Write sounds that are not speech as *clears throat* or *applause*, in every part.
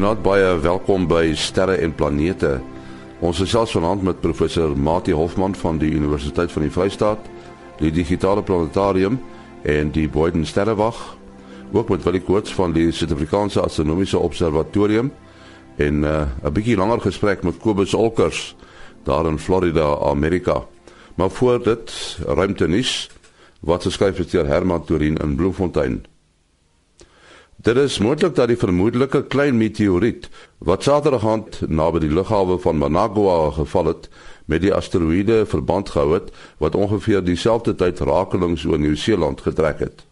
Goeienaand baie welkom by Sterre en Planete. Ons is selfs vanaand met professor Mati Hofman van die Universiteit van die Vrystaat, die Digitale Planetarium en die Boyden Sterrewag, ook met Willie Koorts van die Suid-Afrikaanse Astronomiese Observatorium en uh, 'n bietjie langer gesprek met Kobus Olkers daar in Florida, Amerika. Maar voor dit ruimte nuus wat geskryf is deur Herman Torin in Bloemfontein. Dit is moontlik dat die vermoedelike klein meteoriet wat Saterdag aand naby die lughawe van Managua geval het, met die asteroïde verband gehou het wat ongeveer dieselfde tyd rakelings oor Nieu-Seeland getrek het.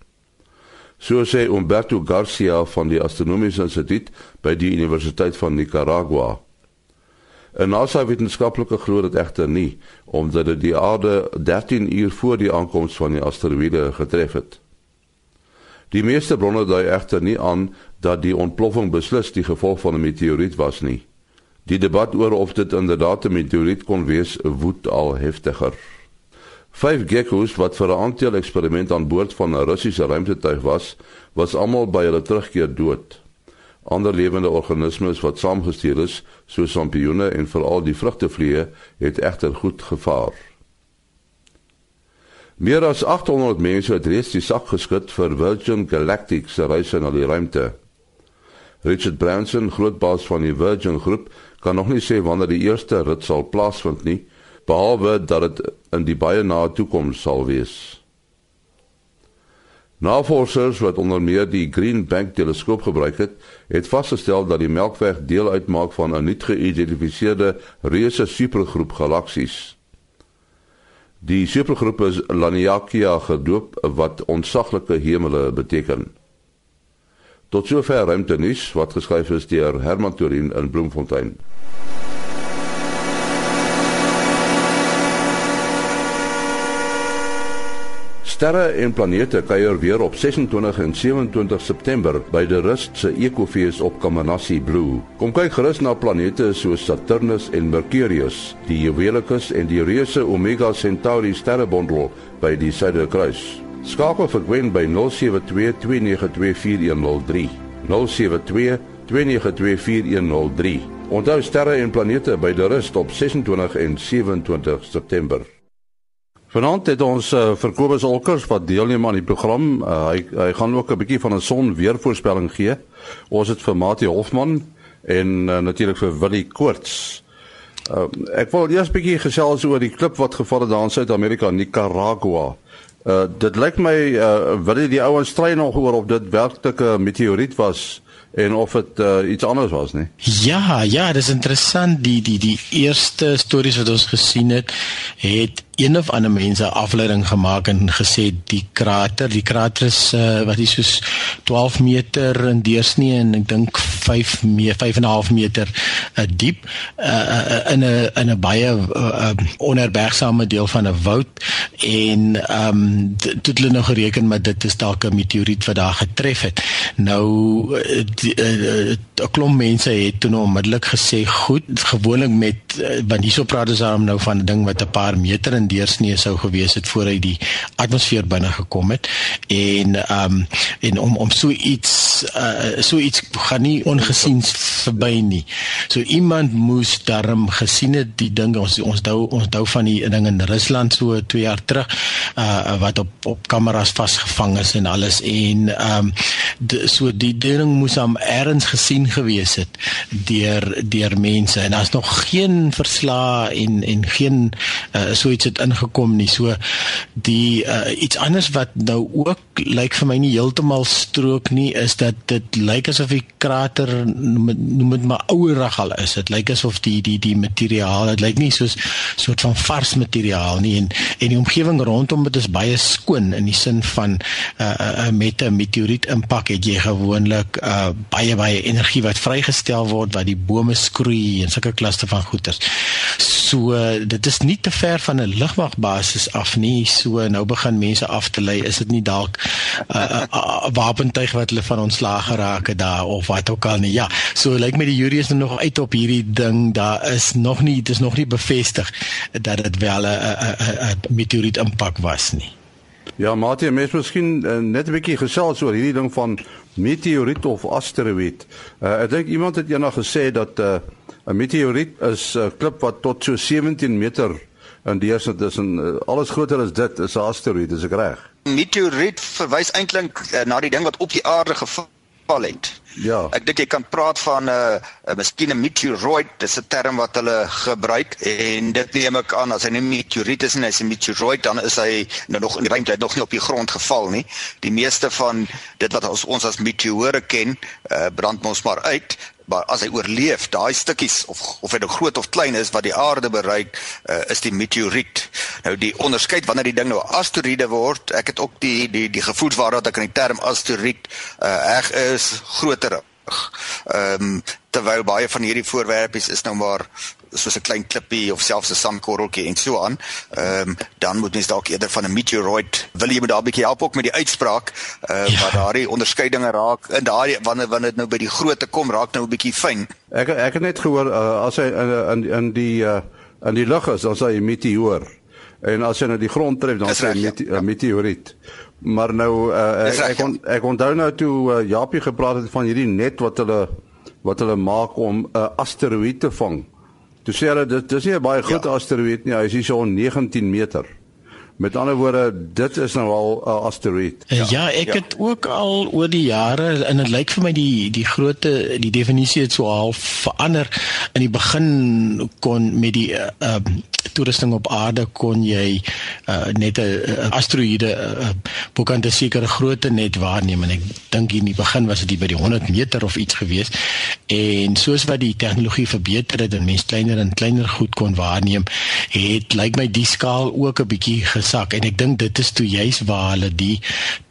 So sê Umberto Garcia van die Astronomiese Instituut by die Universiteit van Nicaragua. 'n NASA wetenskaplike glo dit egter nie, omdat dit die aarde 13 uur voor die aankoms van die asteroïde getref het. Die meeste bronne dui egter nie aan dat die ontploffing beslis die gevolg van 'n meteoriet was nie. Die debat oor of dit inderdaad 'n meteoriet kon wees, woed al heftiger. Vyf geckos wat vir 'n aandeel eksperiment aan boord van 'n Russiese ruimtetuig was, was almal by hulle terugkeer dood. Ander lewende organismes wat saamgestuur is, soos sampioene en veral die vrugtevliee, het egter goed gevaar. Meer as 800 mense het reeds die sak geskit vir Virgin Galactic se reis na die ruimte. Richard Branson, grootbaas van die Virgin Groep, kan nog nie sê wanneer die eerste rit sal plaasvind nie, behalwe dat dit in die baie nabye toekoms sal wees. Navorsers wat onder meer die Green Bank teleskoop gebruik het, het vasgestel dat die Melkweg deel uitmaak van 'n nuut geïdentifiseerde reuse supergroep galaksies. Die supergroep is Laniakea gedoop wat ontsaglike hemele beteken. Tot sover ruimtenis wat geskryf is deur Herman Torin in Bloemfontein. Sterre en planete kuier weer op 26 en 27 September by die Rust se Ekofees op Kamanassi Blue. Kom kyk gerus na planete soos Saturnus en Mercurius, die Juwelicus en die reuse Omega Centauri sterrebondel by die Suiderkruis. Skakel vir Gwen by 0722924103. 0722924103. Onthou sterre en planete by die Rust op 26 en 27 September. Vanaand het ons uh, vir Kobus Olkers wat deelneem aan die program. Uh, hy hy gaan ook 'n bietjie van 'n son weervoorspelling gee. Ons het vir Mati Hofman en uh, natuurlik vir Willie Koorts. Uh, ek wil eers 'n bietjie gesels oor die klip wat geval het daar in Suid-Amerika, Nicaragua. Uh, dit lyk my uh, Willie die ouens stry nog oor of dit werklik 'n meteoriet was en of dit uh, iets anders was nie. Ja, ja, dis interessant die die die eerste stories wat ons gesien het, het een of ander mense afleiding gemaak en gesê die krater, die krater is uh, wat is soos 12 meter in deursnee en ek dink 5 me 5 en 'n half meter uh, diep uh, in 'n in 'n baie uh, onherbergsame deel van 'n woud en ehm um, dit hulle nou gereken maar dit is dalk 'n meteoriet wat daar getref het. Nou 'n klomp mense het toe nou onmiddellik gesê goed, gewoonlik met want hierso praat ons dan nou van 'n ding wat 'n paar meter in deursnee sou gewees het voor hy die atmosfeer binne gekom het. En ehm um, en om om so iets uh, so iets gaan nie ongesien verby nie. So iemand moes darm gesien het die ding. Ons ons dou ons dou van die ding in Rusland so 2 jaar terug uh, wat op op kameras vasgevang is en alles. En ehm um, so die ding moes am erns gesien gewees het deur deur mense. En daar's nog geen verslae en en geen uh, so iets het ingekom nie. So die uh, iets anders wat nou ook lyk vir my nie heeltemal strook nie is dat dit lyk asof die krater noem dit maar ouerig al is. Dit lyk asof die die die materiaal, dit lyk nie soos soort van vars materiaal nie en en die omgewing rondom dit is baie skoon in die sin van uh, uh, met 'n meteoriet impak het jy gewoonlik uh, baie baie energie wat vrygestel word wat die bome skroei en sulke klaste van goeters. So uh, dit is nie te ver van 'n lugmagbasis af nie. So nou begin mense af te lei, is dit nie dalk 'n uh, uh, uh, wapentuig wat hulle van ontslaag geraak het daar of wat ook al nie. Ja, so lyk like my die jury is nog uit op hierdie ding. Daar is nog nie dit is nog nie bevestig dat dit wel 'n 'n meteoriet impak was nie. Ja, Mati, mens miskien uh, net 'n bietjie gesels oor hierdie ding van meteoriet of asteroïde. Uh, ek dink iemand het eendag gesê dat 'n uh, meteoriet is 'n uh, klip wat tot so 17 meter in deursnit is en uh, alles groter as dit is 'n asteroïde, is ek reg? Meteoriet verwys eintlik uh, na die ding wat op die aarde geval het. Ja. Ek dink jy kan praat van 'n uh, 'n miskien 'n meteoroid, dis 'n term wat hulle gebruik en dit neem ek aan as hy 'n meteoriet is en hy's 'n meteoroid dan is hy nou nog in die ruimte, nog nie op die grond geval nie. Die meeste van dit wat ons ons as meteore ken, uh, brand ons maar uit as hy oorleef, daai stukkies of of dit nou groot of klein is wat die aarde bereik, uh, is die meteoriet. Nou die onderskeid wanneer die ding nou 'n asteroïde word, ek het ook die die die gevoelswaar dat ek aan die term asteroïde uh, reg is groter. Ehm um, terwyl baie van hierdie voorwerpe is nou maar soos 'n klein klippie of selfs 'n sandkorreltjie en so aan. Ehm um, dan moet mens dalk eerder van 'n meteoroid wil jy met daai bietjie help ook met die uitspraak uh, ja. wat daardie onderskeidinge raak en daai wanneer wanneer dit nou by die grootte kom raak nou 'n bietjie fyn. Ek ek het net gehoor uh, as hy in in in die uh, in die lug is dan sê hy meteoor. En as hy nou die grond tref dan sê hy mete, ja. meteoriet. Maar nou uh, ek ek, on, ek onthou nou toe uh, Japie gepraat het van hierdie net wat hulle wat hulle maak om 'n uh, asteroïde te vang. Toe sê hulle dit dis nie 'n baie groot ja. asteroïde nie, hy is hier so 19 meter. Met ander woorde, dit is nou al 'n uh, asteroïde. Ja, ja, ek ja. het ook al oor die jare en dit lyk vir my die die grootte die definisie het so al verander. In die begin kon met die uh, um, toerusting op aarde kon jy uh, net 'n asteroïde uh, bokant 'n sekere grootte net waarneem en ek dink in die begin was dit by die 100 meter of iets gewees en soos wat die tegnologie verbeter het en mense kleiner en kleiner goed kon waarneem het lyk my die skaal ook 'n bietjie gesak en ek dink dit is toe juis waar hulle die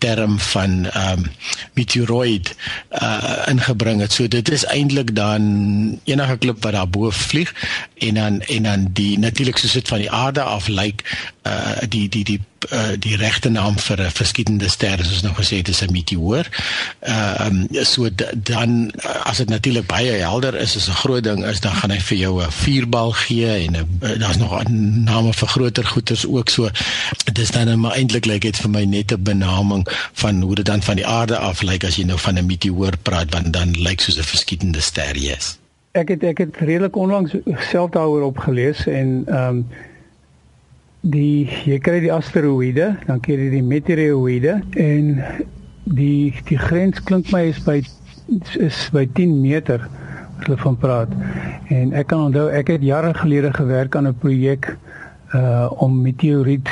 term van um, meteoroid uh, ingebring het. So dit is eintlik dan enige klip wat daarbo vlieg en dan en dan die natuurlik soos dit van die aarde af lyk uh die die die uh, die regte naam vir 'n verskillende ster soos nou gesê het is 'n meteoor. Ehm um, so dan as dit natuurlik baie helder is is 'n groot ding is dan gaan hy vir jou 'n vuurbal gee en uh, daar's nog name vir groter goeters ook so. Dis dan maar eintlik lyk dit vir my net 'n benaming van hoe dit dan van die aarde af lyk as jy nou van 'n meteoor praat want dan lyk soos 'n verskillende ster is ek het ek het redelik onlangs self daaroor opgelees en ehm um, die jy kry die asteroïde, dan kry jy die meteoroïde en die die grens klink my is by is by 10 meter wat hulle van praat. En ek kan onthou ek het jare gelede gewerk aan 'n projek uh om meteoriet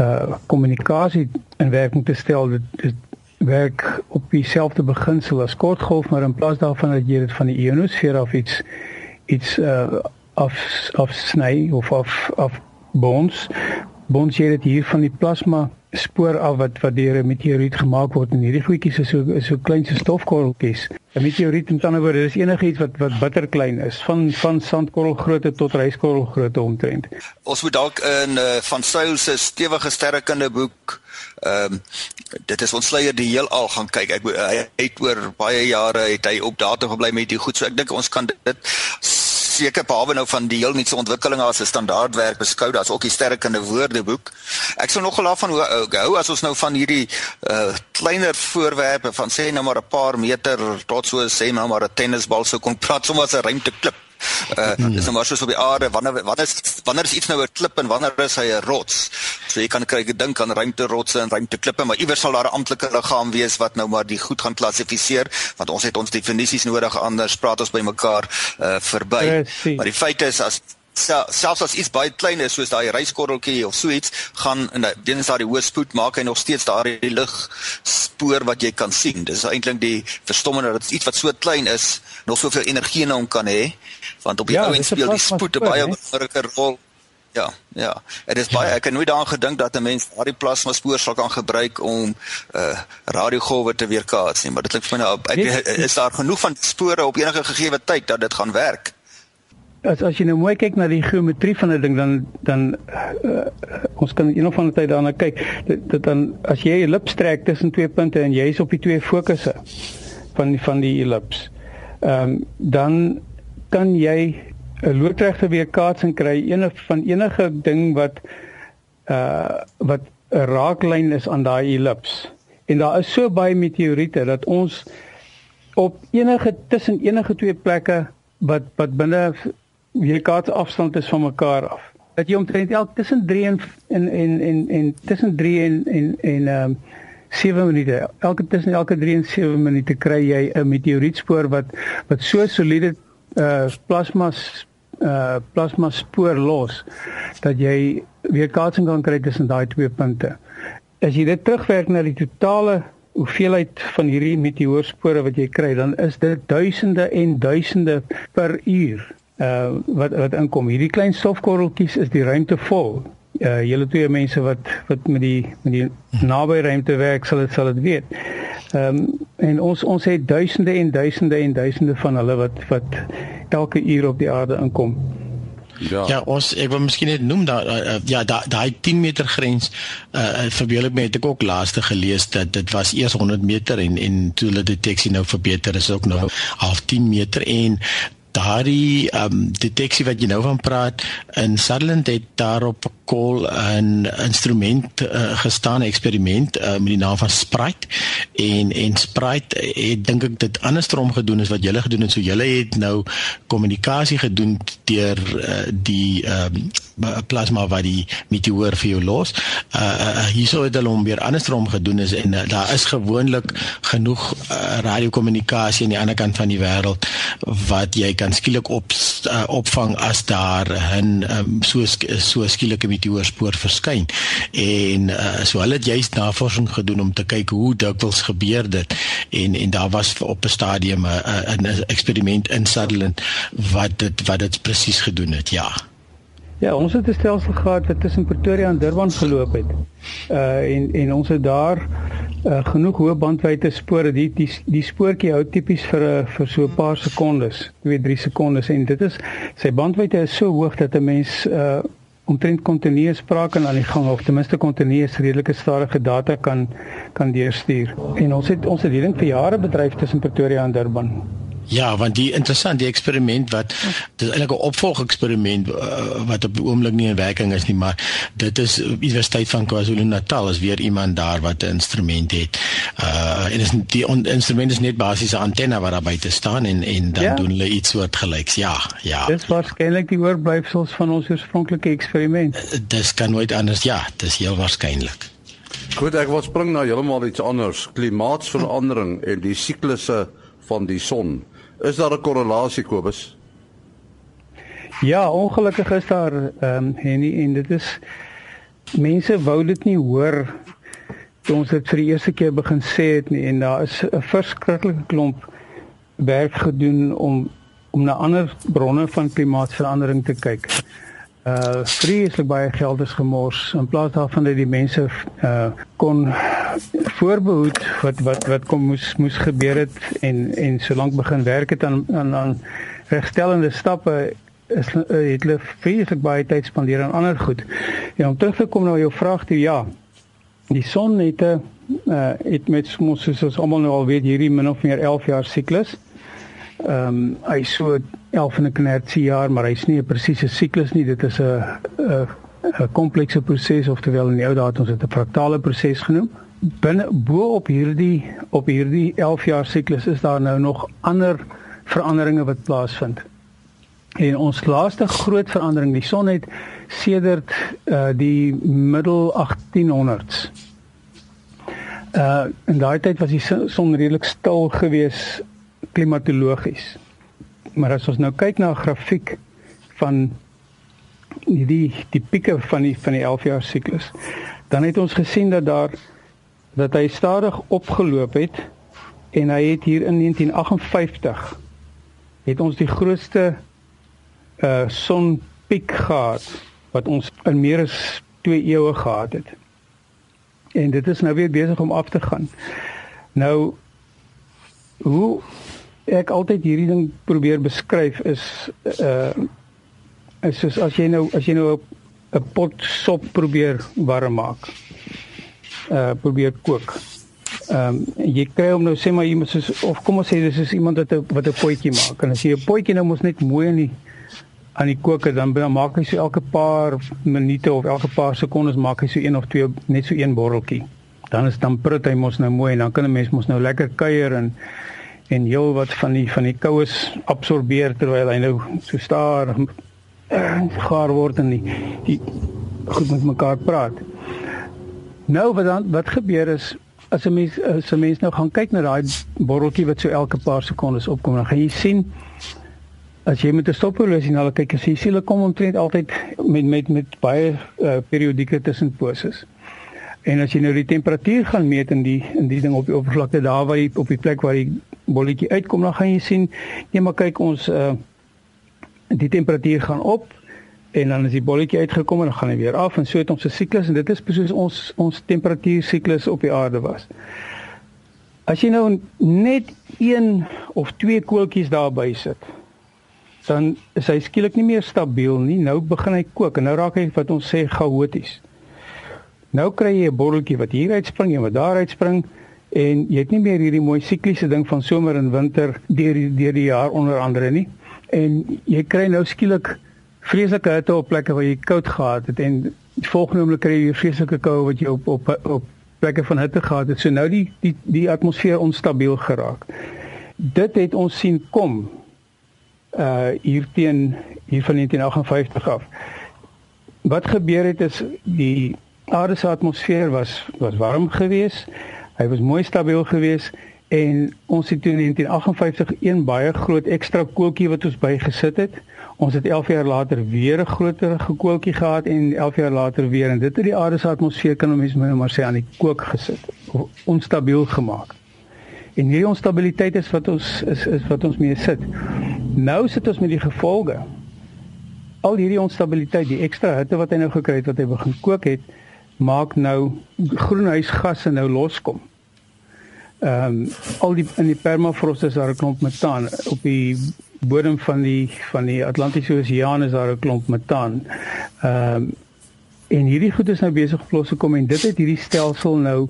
uh kommunikasie in werking te stel. Dit, dit werk op dieselfde beginsel as kortgolf, maar in plaas daarvan dat jy dit van die ionosfeer af iets iets uh af af sny of af af bons bons jy dit hier van die plasma spoor af wat wat deur 'n meteoriet gemaak word en hierdie goedjies is so is so klein so stofkorreltjies. 'n Meteoriet met ander woorde, dis enigiets wat wat bitterklein is, van van sandkorrelgrootte tot ryskorrelgrootte omtrent. Ons moet dalk in uh, van Sail se stewige sterrekunde boek ehm um, dit is ontsluier die heelal gaan kyk. Ek hy het oor baie jare het hy op datum gebly met die goed. So ek dink ons kan dit seker behalwe nou van die heel nuutste ontwikkelinge as 'n standaardwerk beskou. Daar's ook die sterkende woordeboek. Ek sou nogal af van hou as ons nou van hierdie uh kleiner voorwerpe van sê nou maar 'n paar meter tot so sê nou maar 'n tennisbal sou kon praat sommer as 'n ruimteklip. Uh dis nou maar soos op die aarde wanneer wanneer is wanneer is iets nou 'n klip en wanneer is hy 'n rots. So jy kan kry gedink aan ruimterotse en ruimteklippe, maar iewers sal daar 'n amptelike liggaam wees wat nou maar die goed gaan klassifiseer, want ons het ons definisies nodig anders praat ons by mekaar uh verby. Precies. Maar die feit is as selfs as iets baie klein is soos daai reiskorreltjie of so iets gaan en dan is daar die hoë spoed maak hy nog steeds daardie lig spoor wat jy kan sien. Dis eintlik die verstommende dat iets wat so klein is nog soveel energie in hom kan hê want op die ja, ou end speel die spoed 'n baie belangrike rol. Ja, ja. Dit is baie ja. ek het nooit daaraan gedink dat 'n mens daardie plasma spoor sal kan gebruik om uh radiogolwe te weerkaats nie, maar dit klink vir my nou ek is daar genoeg van spore op enige gegee tyd dat dit gaan werk. As as jy nou mooi kyk na die geometrie van 'n ding dan dan uh, ons kan eendag van die tyd daarna kyk. Dit, dit dan as jy 'n ellip trek tussen twee punte en jy is op die twee fokusse van die van die ellips. Ehm um, dan kan jy 'n loodregte weerkaatsing kry enige van enige ding wat uh wat 'n raaklyn is aan daai ellips. En daar is so baie meteoriete dat ons op enige tussen enige twee plekke wat wat binne weerkaats afstand is van mekaar af. Dat jy omtrent elk tussen 3 en en en en, en tussen 3 en en en ehm um, 7 minute. Elke tussen elke 3 en 7 minute kry jy 'n meteorietspoor wat wat so soliede uh plasma uh plasma spoor los dat jy weerkaatsing kan kry tussen daai twee punte. As jy dit terugwerk na die totale hoeveelheid van hierdie meteoorspore wat jy kry, dan is dit duisende en duisende per uur uh wat wat inkom. Hierdie klein stofkorreltjies is die ruimte vol. Uh julle twee mense wat wat met die met die naby ruimte werk sal dit sal dit weet. Ehm um, en ons ons het duisende en duisende en duisende van hulle wat wat elke uur op die aarde inkom. Ja. ja, ons ek wil miskien net noem dat uh, ja, daai daai 10 meter grens uh verbeel ek my het ek ook laaste gelees dat dit was eers 100 meter en en toe hulle deteksie nou verbeter is ook nou half 10 meter en daardie um deteksie wat jy nou van praat in Sutherland het daarop kol 'n instrument uh, gestaan eksperiment uh, met die naam van Sprite. En en Sprite het dink ek dit andersom gedoen as wat julle gedoen het. So julle het nou kommunikasie gedoen deur uh, die um, plasma wat die meteoor vir jou los. Uh, uh hierso het hulle hom weer andersom gedoen is en uh, daar is gewoonlik genoeg uh, radiokommunikasie aan die ander kant van die wêreld wat jy kan skielik op uh, opvang as daar 'n um, so so skielike meteoorspoor verskyn. En uh, so hulle het juist navorsing gedoen om te kyk hoe dikwels gebeur dit en en daar was op 'n stadium 'n 'n eksperiment in Sutherland wat dit wat dit presies gedoen het. Ja. Ja, ons het 'n stelsel gehad wat tussen Pretoria en Durban geloop het. Uh en en ons het daar uh genoeg hoë bandwydte spore. Die die die spoortjie hou tipies vir 'n vir so 'n paar sekondes, 2, 3 sekondes en dit is sy bandwydte is so hoog dat 'n mens uh omtrent kontinuus sprake aan die gang of ten minste kontinuus redelike stadige data kan kan deurstuur. En ons het ons het hierdie vir jare bedryf tussen Pretoria en Durban. Ja, want die interessant die eksperiment wat dis eintlik 'n opvolgeksperiment uh, wat op die oomblik nie in werking is nie, maar dit is Universiteit van KwaZulu-Natal is weer iemand daar wat 'n instrument het. Uh en is die instrument is net basies 'n antenne wat daar buite staan en en dan ja. doen hulle iets soortgelyks. Ja, ja. Dis waarskynlik die oorblyfsels van ons oorspronklike eksperiment. Dis kan nooit anders ja, dis heel waarskynlik. Goed, ek wil spring nou heeltemal iets anders. Klimaatsverandering en die siklusse van die son. Is daar 'n korrelasie Kobus? Ja, ongelukkig is daar ehm um, en en dit is mense wou dit nie hoor toe ons dit vir die eerste keer begin sê het nie en daar is 'n verskriklike klomp werk gedoen om om na ander bronne van klimaatsverandering te kyk. Uh vreeslik baie geld is gemors in plaas daarvan dat die mense uh kon voorbehoed wat wat wat kom moes moes gebeur het en en solank begin werk het aan aan aan regstellende stappe is uh, het hulle vreeslik baie tyd spandeer aan ander goed. Ja, om terug te kom na jou vraag toe ja. Die son het 'n uh het met ons soos ons almal nou al weet hierdie min of meer 11 jaar siklus. Ehm um, hy so 11 en 'n knertsie jaar, maar hy's nie 'n presiese siklus nie. Dit is 'n 'n komplekse proses of terwyl in die ou dae het ons dit 'n fraktale proses genoem binne bo op hierdie op hierdie 11 jaar siklus is daar nou nog ander veranderinge wat plaasvind. En ons laaste groot verandering, die son het sedert uh die middel 1800s. Uh in daai tyd was die son redelik stil gewees klimatologies. Maar as ons nou kyk na 'n grafiek van die die pieke van die van die 11 jaar siklus, dan het ons gesien dat daar dat hy stadig opgeloop het en hy het hier in 1958 het ons die grootste uh sonpiek gehad wat ons in meer as 2 eeue gehad het. En dit is nou weer besig om af te gaan. Nou hoe ek altyd hierdie ding probeer beskryf is uh is soos as jy nou as jy nou 'n pot sop probeer warm maak uh probeer kook. Ehm um, jy kry hom nou sê maar iemand soos of kom ons sê dis is iemand wat 'n wat 'n potjie maak en as jy 'n potjie nou mos net mooi in die aan die koker dan, dan maak hy so elke paar minute of elke paar sekondes maak hy so een of twee net so een borreltjie. Dan is dan prut hy mos nou mooi en dan kan 'n mens mos nou lekker kuier en en heel wat van die van die koues absorbeer terwyl hy nou so staar *clears throat* gaar word en die, die goed met mekaar praat. Nou wat dan wat gebeur is as 'n mens as 'n mens nou gaan kyk na daai borreltjie wat so elke paar sekondes opkom, dan gaan jy sien as jy met 'n stophorlosie na kyk, as jy sien hulle kom omtrent altyd met met met baie uh, periodieke tussenposes. En as jy nou die temperatuur gaan meet in die in die ding op die oppervlakte daar waar jy op die plek waar die bolletjie uitkom, dan gaan jy sien, nee maar kyk ons uh die temperatuur gaan op en dan as die bolletjie uitgekom en dan gaan hy weer af en so het ons 'n siklus en dit is presies ons ons temperatuur siklus op die aarde was. As jy nou net een of twee koeltjies daarby sit, dan is hy skielik nie meer stabiel nie. Nou begin hy kook en nou raak hy wat ons sê chaoties. Nou kry jy 'n botteltjie wat hier uitspring en wat daar uitspring en jy het nie meer hierdie mooi sikliese ding van somer en winter deur deur die jaar onder andere nie. En jy kry nou skielik vreeslike hitte op plekke waar jy koud gehad het en die volgende oomblik kry jy vreeslike koue wat jy op op op plekke van hitte gehad het. So nou die die die atmosfeer onstabiel geraak. Dit het ons sien kom uh hier teen hier van 1958 af. Wat gebeur het is die aarde se atmosfeer was was warm geweest. Hy was mooi stabiel geweest en ons het in 1958 een baie groot ekstra koeltjie wat ons bygesit het. Ons het 11 jaar later weer 'n groter gekoeltjie gehad en 11 jaar later weer en dit het die aarde se atmosfeer kan ons nou maar sê aan die kook gesit of onstabiel gemaak. En hierdie onstabiliteit is wat ons is is wat ons mee sit. Nou sit ons met die gevolge. Al hierdie onstabiliteit, die ekstra hitte wat hy nou gekry het wat hy begin kook het, maak nou groenhuisgasse nou loskom ehm um, al die in die permafrost is daar 'n klomp metaan op die bodem van die van die Atlantiese Oseaan is daar 'n klomp metaan. Ehm um, en hierdie goed is nou besig om los te kom en dit het hierdie stelsel nou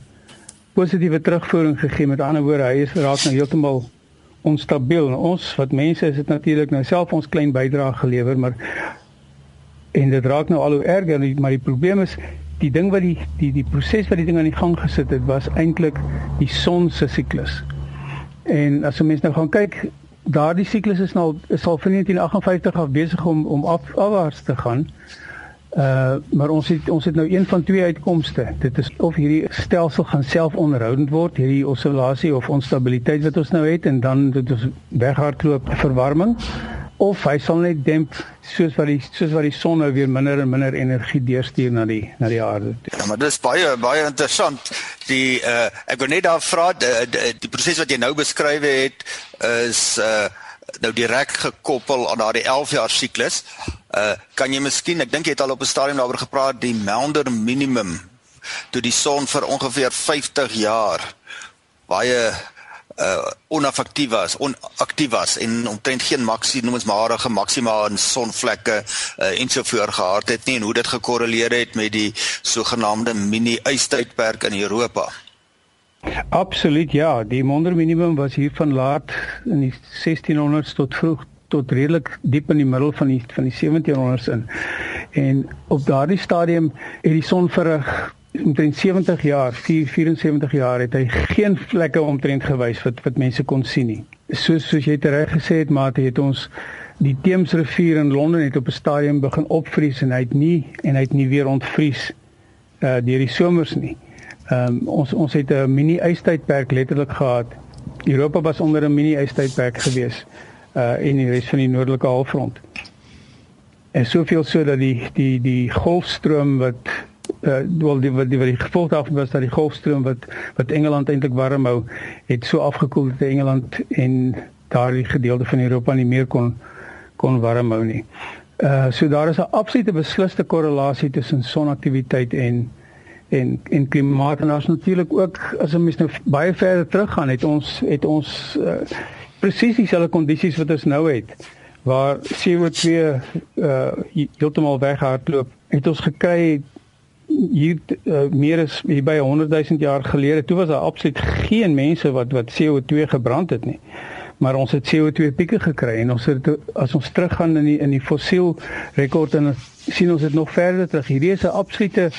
positiewe terugvoering gegee. Met ander woorde, hy is raak nou heeltemal onstabiel. Nou, ons wat mense is dit natuurlik nou self ons klein bydrae gelewer, maar en dit raak nou al hoe erger, maar die probleem is die ding wat die die die proses wat die ding aan die gang gesit het was eintlik die son se siklus. En as 'n mens nou gaan kyk, daardie siklus is nou is al van 1958 af besig om om af, afwaarts te gaan. Uh maar ons het ons het nou een van twee uitkomste. Dit is of hierdie stelsel gaan self onderhoudend word, hierdie oscillasie of onstabiliteit wat ons nou het en dan dit is weghardloop verwarming of hy sal net demp soos wat die soos wat die son nou weer minder en minder energie deurstuur na die na die aarde. Ja, maar dis baie baie interessant. Die uh ek wil net daar vra die, die, die proses wat jy nou beskryf het is uh nou direk gekoppel aan daardie 11 jaar siklus. Uh kan jy miskien, ek dink jy het al op 'n stadium daaroor gepraat, die Maunder minimum toe die son vir ongeveer 50 jaar baie uh oneffektief was, onaktief was en omtrent geen maksimum noemensmaarige maksima in sonvlekke uh ensovoorts gehad het nie en hoe dit gekorreleer het met die sogenaamde mini-ystydperk in Europa. Absoluut ja, die Monder minimum was hier van laat in die 1600s tot vroeg tot redelik diep in die middel van die van die 1700s in. En op daardie stadium het die son vir 'n omtrent 70 jaar, 4 74 jaar het hy geen vlekke omtrent gewys wat wat mense kon sien nie. Soos soos jy reg gesê het, maar het ons die Theems rivier in Londen het op 'n stadium begin opvries en hy het nie en hy het nie weer ontvries uh deur die somers nie. Ehm um, ons ons het 'n mini ystydperk letterlik gehad. Europa was onder 'n mini ystydperk gewees uh in die res van die noordelike halfrond. En soveel so dat die die die golfstroom wat uh wel die wat die, die gevolg daarvan was dat die golfstroom wat wat Engeland eintlik warm hou het so afgekoel dat Engeland en daardie gedeelte van Europa nie meer kon kon warm hou nie. Uh so daar is 'n absolute beslisste korrelasie tussen sonaktiwiteit en en en klimaat en ons natuurlik ook as 'n mens nou baie verder teruggaan het ons het ons uh, presies dieselfde kondisies wat ons nou het waar CO2 uh heeltemal weghardloop het ons gekry hier uh, meer as hier by 100 000 jaar gelede toe was daar absoluut geen mense wat wat CO2 gebrand het nie. maar ons het CO2 pieke gekry en ons het as ons teruggaan in die in die fossiel rekord en sien ons dit nog verder terug. Hierdie is 'n absolute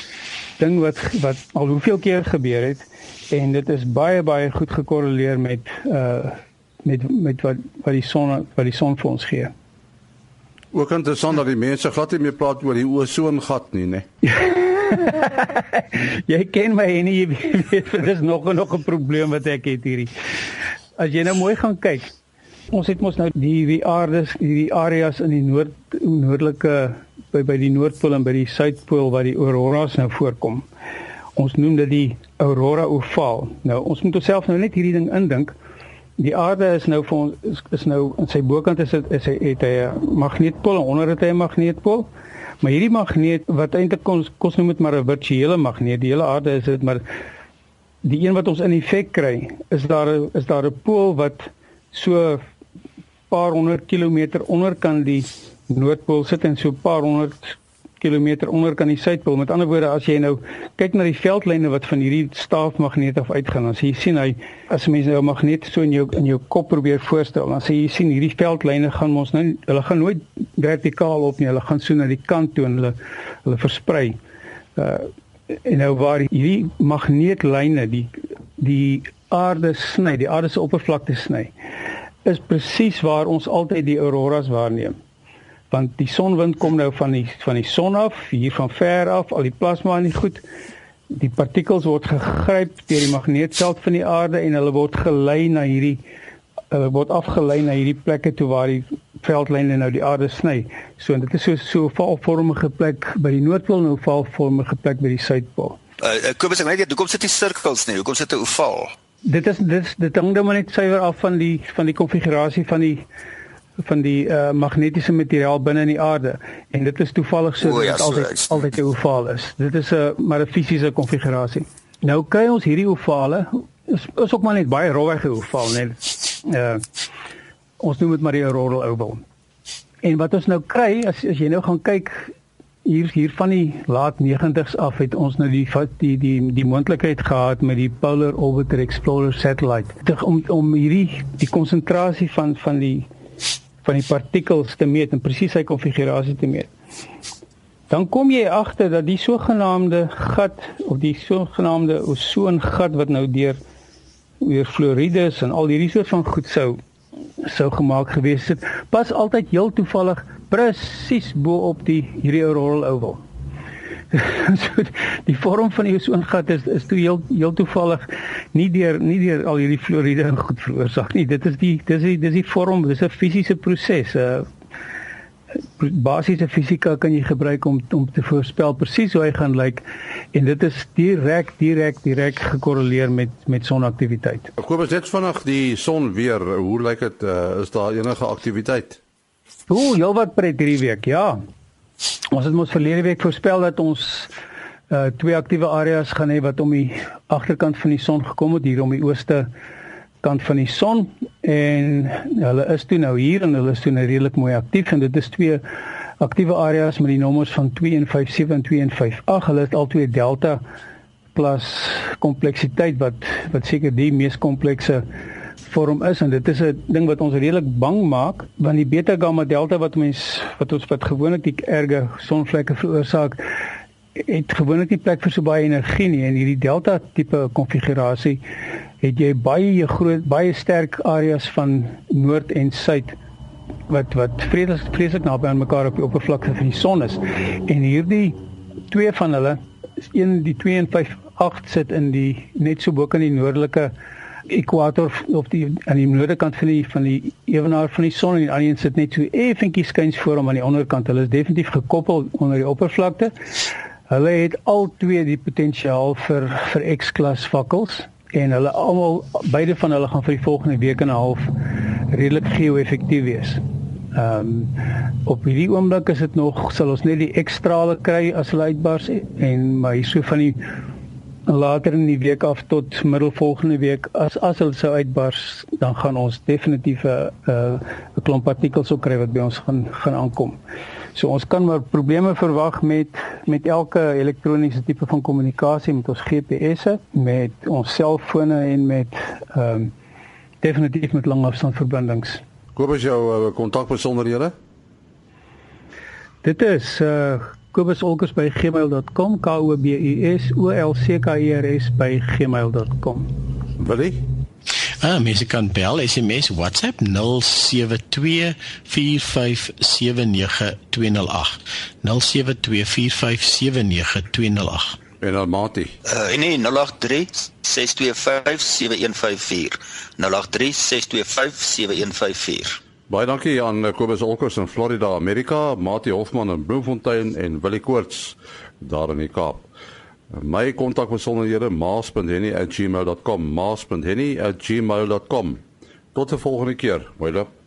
ding wat wat al hoeveel keer gebeur het en dit is baie baie goed gekorreleer met uh met met wat wat die son wat die son vir ons gee. Ook interessant dat die mense glad nie meer praat oor die ozongat nie, né? *laughs* *laughs* jy ken my en jy weet dit *laughs* is nog nog 'n probleem wat ek het hierdie. As jy nou mooi gaan kyk, ons het mos nou die die aardes, die areas in die noord noordelike by by die noordpool en by die suidpool waar die auroras nou voorkom. Ons noem dit die aurora oval. Nou ons moet onsself nou net hierdie ding indink die aarde is nou vir ons is, is nou aan sy bokant is dit is hy het hy 'n magneetpool en onder het hy 'n magneetpool. Maar hierdie magneet wat eintlik kon kos noem dit maar 'n virtuele magneet. Die hele aarde is dit maar die een wat ons in effek kry is daar is daar 'n pool wat so paar honderd kilometer onder kan die noordpool sit en so paar honderd kilometer onder kan die suidpool. Met ander woorde, as jy nou kyk na die veldlyne wat van hierdie staafmagneet af uitgaan, dan sien jy sien hy as jy nou 'n magneet so in jou in jou kop probeer voorstel, dan sê jy sien hierdie veldlyne gaan ons nou hulle gaan nooit vertikaal op nie, hulle gaan so na die kant toe en hulle hulle versprei. Uh en nou waar hierdie magneetlyne die die aarde sny, die aarde se oppervlakte sny, is presies waar ons altyd die auroras waarneem want die sonwind kom nou van die van die son af, hier van ver af, al die plasma in die goed. Die partikels word gegryp deur die magneetveld van die aarde en hulle word gelei na hierdie hulle word afgelei na hierdie plekke toe waar die veldlyne nou die aarde sny. So dit is so so 'n valvormige plek by die noordpool en 'n valvormige plek by die suidpool. Uh Kobus, ek weet jy, hoekom sit die sirkels nie? Hoekom sit 'n oval? Dit is dit dit hang dan maar net suiwer af van die van die konfigurasie van die van die uh, magnetiese materiaal binne in die aarde en dit is toevallig so dat ja, dit altyd so altyd 'n ovaal is. Dit is 'n maar 'n fisiese konfigurasie. Nou kry ons hierdie ovale is, is ook maar net baie rowwege ovaal net. Uh ons noem dit maar die Aurora oval. En wat ons nou kry as as jy nou gaan kyk hier hier van die laat 90s af het ons nou die die die die moontlikheid gehad met die Polar Orbiter Explorer satellite om om hierdie die konsentrasie van van die van die partikels te meet en presies sy konfigurasie te meet. Dan kom jy agter dat die sogenaamde gat of die sogenaamde ozongat wat nou deur weer fluorides en al hierdie soort van goed sou sou gemaak gewees het, pas altyd heel toevallig presies bo op die hierdie auroral oval. *laughs* so die vorm van die ozongat is is toe heel heel toevallig nie deur nie deur al hierdie fluoride en goed veroorsaak nie. Dit is die dis die dis die vorm, dis 'n fisiese proses. 'n uh, Basiese fisika kan jy gebruik om om te voorspel presies hoe hy gaan lyk en dit is direk direk direk gekorreleer met met sonaktiwiteit. Kobus dit vanaand die son weer, hoe lyk dit? Uh, is daar enige aktiwiteit? Ooh, jou wat pret hierdie week, ja. Ons het mos verlede week voorspel dat ons uh twee aktiewe areas gaan hê wat om die agterkant van die son gekom het hier om die ooste kant van die son en hulle is toe nou hier en hulle is toe nou redelik mooi aktief en dit is twee aktiewe areas met die nommers van 2157 en 2158. Hulle het al twee delta klas kompleksiteit wat wat seker die mees komplekse vorm is en dit is 'n ding wat ons redelik bang maak want die beta gamma delta wat mens wat ons wat gewoonlik die erge sonvlekke veroorsaak het gewoonlik nie plek vir so baie energie nie. En hierdie delta tipe konfigurasie het jy baie groot baie sterk areas van noord en suid wat wat vreeslik vreeslik naby aan mekaar op die oppervlakte van die son is. En hierdie twee van hulle een die 2 en 5 8 sit in die net so bo kan die noordelike ekwator of die aan die noordekant van die van die ewenaar van die son en die ander een sit net so effentjies skuins voor hom aan die onderkant. Hulle is definitief gekoppel onder die oppervlakte. Hulle het al twee die potensiaal vir vir X-klas vakkels en hulle almal beide van hulle gaan vir die volgende week en 'n half redelik geo-effektief wees. Ehm um, op hierdie oomblik is dit nog sal ons net die X-strale kry as hulle uitbars en maar hier so van die later in die week af tot middel volgende week as as hulle sou uitbars dan gaan ons definitief 'n 'n klomp partikels ook kry wat by ons gaan gaan aankom. So ons kan maar probleme verwag met met elke elektroniese tipe van kommunikasie met ons GPS'e, met ons selfone en met ehm um, definitief met langafstandverbindings. Kobus jou uh, kontakbesonderhede? Dit is uh kobusolkers@gmail.com k o b u s o l c k e r s by gmail.com. Willie? Ah, mense kan bel, SMS, WhatsApp 0724579208. 0724579208. En dan Mati. Uh nee, 0836257154. 0836257154. Baie dankie aan Kobus Olkers in Florida, Amerika, Mati Hofman in Bloemfontein en Willie Koorts daar in die Kaap. My kontakbesonderhede maas.henny@gmail.com maas.henny@gmail.com. Tot 'n volgende keer. Mooi loop.